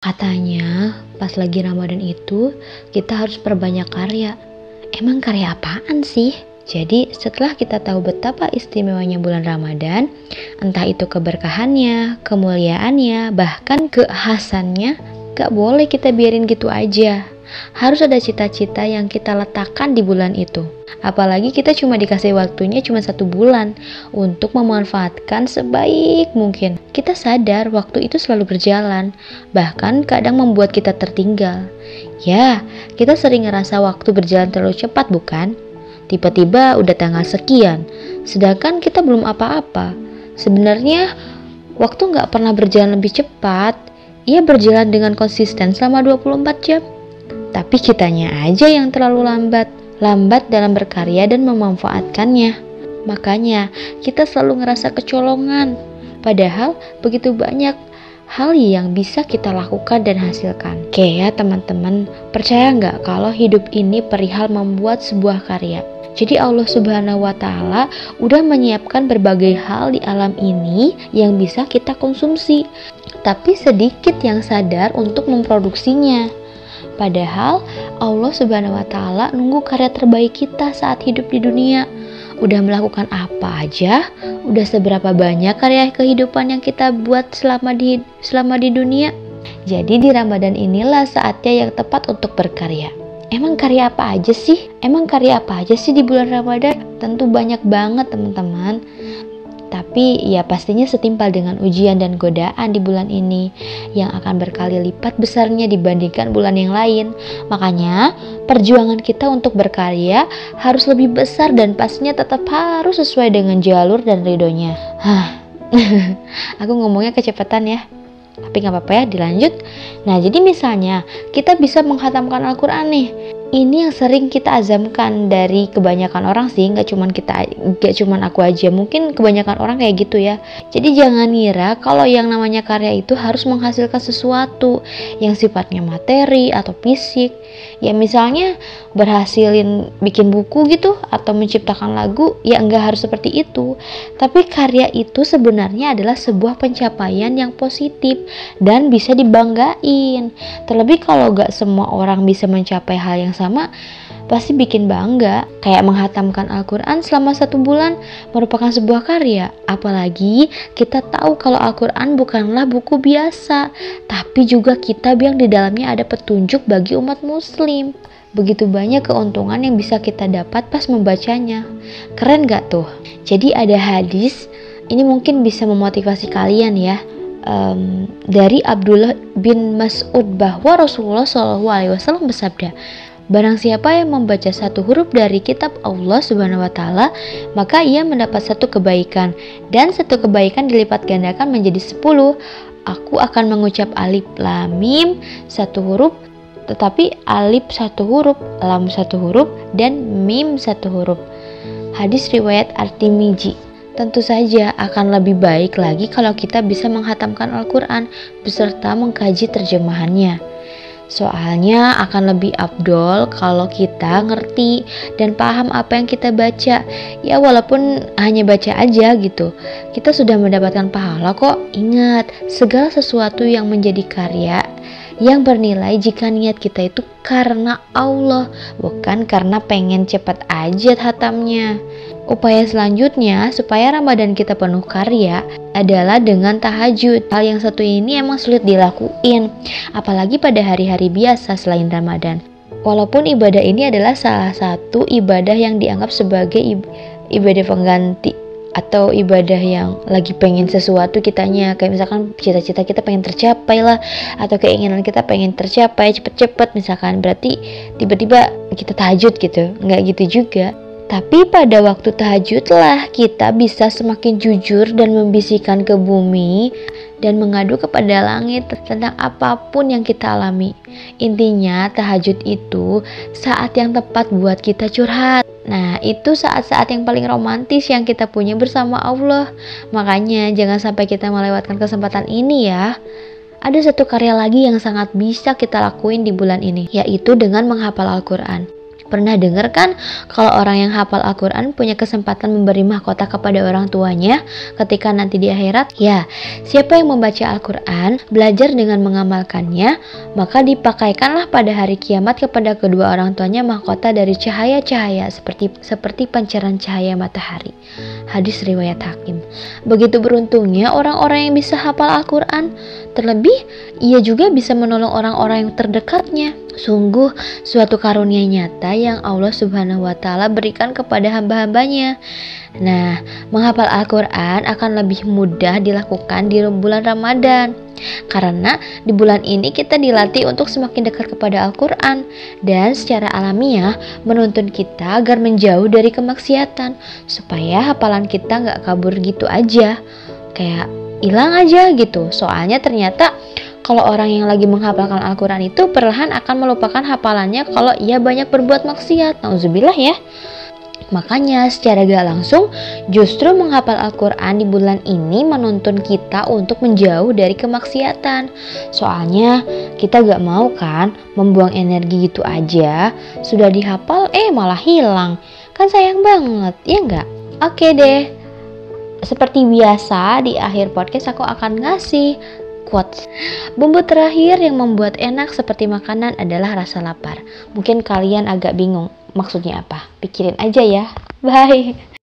Katanya, pas lagi Ramadan itu, kita harus perbanyak karya. Emang karya apaan sih? Jadi, setelah kita tahu betapa istimewanya bulan Ramadan, entah itu keberkahannya, kemuliaannya, bahkan kekhasannya, gak boleh kita biarin gitu aja. Harus ada cita-cita yang kita letakkan di bulan itu. Apalagi kita cuma dikasih waktunya cuma satu bulan untuk memanfaatkan sebaik mungkin. Kita sadar waktu itu selalu berjalan, bahkan kadang membuat kita tertinggal. Ya, kita sering ngerasa waktu berjalan terlalu cepat bukan? Tiba-tiba udah tanggal sekian, sedangkan kita belum apa-apa. Sebenarnya waktu nggak pernah berjalan lebih cepat, ia berjalan dengan konsisten selama 24 jam. Tapi kitanya aja yang terlalu lambat lambat dalam berkarya dan memanfaatkannya. Makanya, kita selalu ngerasa kecolongan. Padahal, begitu banyak hal yang bisa kita lakukan dan hasilkan. Oke ya teman-teman, percaya nggak kalau hidup ini perihal membuat sebuah karya? Jadi Allah Subhanahu wa taala udah menyiapkan berbagai hal di alam ini yang bisa kita konsumsi. Tapi sedikit yang sadar untuk memproduksinya. Padahal Allah Subhanahu wa taala nunggu karya terbaik kita saat hidup di dunia. Udah melakukan apa aja? Udah seberapa banyak karya kehidupan yang kita buat selama di selama di dunia? Jadi di Ramadan inilah saatnya yang tepat untuk berkarya. Emang karya apa aja sih? Emang karya apa aja sih di bulan Ramadan? Tentu banyak banget teman-teman. Tapi ya pastinya setimpal dengan ujian dan godaan di bulan ini yang akan berkali lipat besarnya dibandingkan bulan yang lain. Makanya perjuangan kita untuk berkarya harus lebih besar dan pastinya tetap harus sesuai dengan jalur dan ridhonya. Hah, aku ngomongnya kecepatan ya. Tapi nggak apa-apa ya, dilanjut. Nah, jadi misalnya kita bisa menghatamkan Al-Quran nih ini yang sering kita azamkan dari kebanyakan orang sih nggak cuman kita nggak cuman aku aja. Mungkin kebanyakan orang kayak gitu ya. Jadi jangan ngira kalau yang namanya karya itu harus menghasilkan sesuatu yang sifatnya materi atau fisik. Ya misalnya berhasilin bikin buku gitu atau menciptakan lagu ya enggak harus seperti itu. Tapi karya itu sebenarnya adalah sebuah pencapaian yang positif dan bisa dibanggain. Terlebih kalau gak semua orang bisa mencapai hal yang sama pasti bikin bangga. Kayak menghatamkan Al-Quran selama satu bulan merupakan sebuah karya. Apalagi kita tahu kalau Al-Quran bukanlah buku biasa tapi juga kitab yang di dalamnya ada petunjuk bagi umat muslim. Begitu banyak keuntungan yang bisa kita dapat pas membacanya. Keren gak tuh? Jadi ada hadis ini mungkin bisa memotivasi kalian ya um, dari Abdullah bin Mas'ud bahwa Rasulullah SAW bersabda Barang siapa yang membaca satu huruf dari kitab Allah Subhanahu wa taala, maka ia mendapat satu kebaikan dan satu kebaikan dilipat gandakan menjadi sepuluh. Aku akan mengucap alif lam mim satu huruf tetapi alif satu huruf, lam satu huruf dan mim satu huruf. Hadis riwayat Artimiji. Tentu saja akan lebih baik lagi kalau kita bisa menghatamkan Al-Quran beserta mengkaji terjemahannya. Soalnya akan lebih abdol kalau kita ngerti dan paham apa yang kita baca. Ya walaupun hanya baca aja gitu. Kita sudah mendapatkan pahala kok. Ingat, segala sesuatu yang menjadi karya yang bernilai jika niat kita itu karena Allah, bukan karena pengen cepat aja hatamnya. Upaya selanjutnya supaya Ramadan kita penuh karya adalah dengan tahajud. Hal yang satu ini emang sulit dilakuin, apalagi pada hari-hari biasa selain Ramadan. Walaupun ibadah ini adalah salah satu ibadah yang dianggap sebagai ibadah pengganti atau ibadah yang lagi pengen sesuatu kitanya kayak misalkan cita-cita kita pengen tercapai lah atau keinginan kita pengen tercapai cepet-cepet misalkan berarti tiba-tiba kita tahajud gitu nggak gitu juga tapi pada waktu tahajudlah kita bisa semakin jujur dan membisikkan ke bumi dan mengadu kepada langit tentang apa pun yang kita alami. Intinya tahajud itu saat yang tepat buat kita curhat. Nah, itu saat-saat yang paling romantis yang kita punya bersama Allah. Makanya jangan sampai kita melewatkan kesempatan ini ya. Ada satu karya lagi yang sangat bisa kita lakuin di bulan ini, yaitu dengan menghafal Al-Quran. Pernah dengar kan kalau orang yang hafal Al-Quran punya kesempatan memberi mahkota kepada orang tuanya ketika nanti di akhirat? Ya, siapa yang membaca Al-Quran, belajar dengan mengamalkannya, maka dipakaikanlah pada hari kiamat kepada kedua orang tuanya mahkota dari cahaya-cahaya seperti seperti pancaran cahaya matahari. Hadis riwayat Hakim. Begitu beruntungnya orang-orang yang bisa hafal Al-Quran. Terlebih, ia juga bisa menolong orang-orang yang terdekatnya. Sungguh suatu karunia nyata yang Allah Subhanahu wa taala berikan kepada hamba-hambanya. Nah, menghafal Al-Qur'an akan lebih mudah dilakukan di bulan Ramadan. Karena di bulan ini kita dilatih untuk semakin dekat kepada Al-Quran dan secara alamiah menuntun kita agar menjauh dari kemaksiatan supaya hafalan kita nggak kabur gitu aja kayak hilang aja gitu soalnya ternyata kalau orang yang lagi menghafalkan Al-Quran itu perlahan akan melupakan hafalannya kalau ia banyak berbuat maksiat. Nauzubillah ya. Makanya secara gak langsung justru menghafal Al-Quran di bulan ini menuntun kita untuk menjauh dari kemaksiatan. Soalnya kita gak mau kan membuang energi gitu aja, sudah dihafal eh malah hilang. Kan sayang banget, ya nggak? Oke deh, seperti biasa di akhir podcast aku akan ngasih quotes. Bumbu terakhir yang membuat enak seperti makanan adalah rasa lapar. Mungkin kalian agak bingung maksudnya apa. Pikirin aja ya. Bye.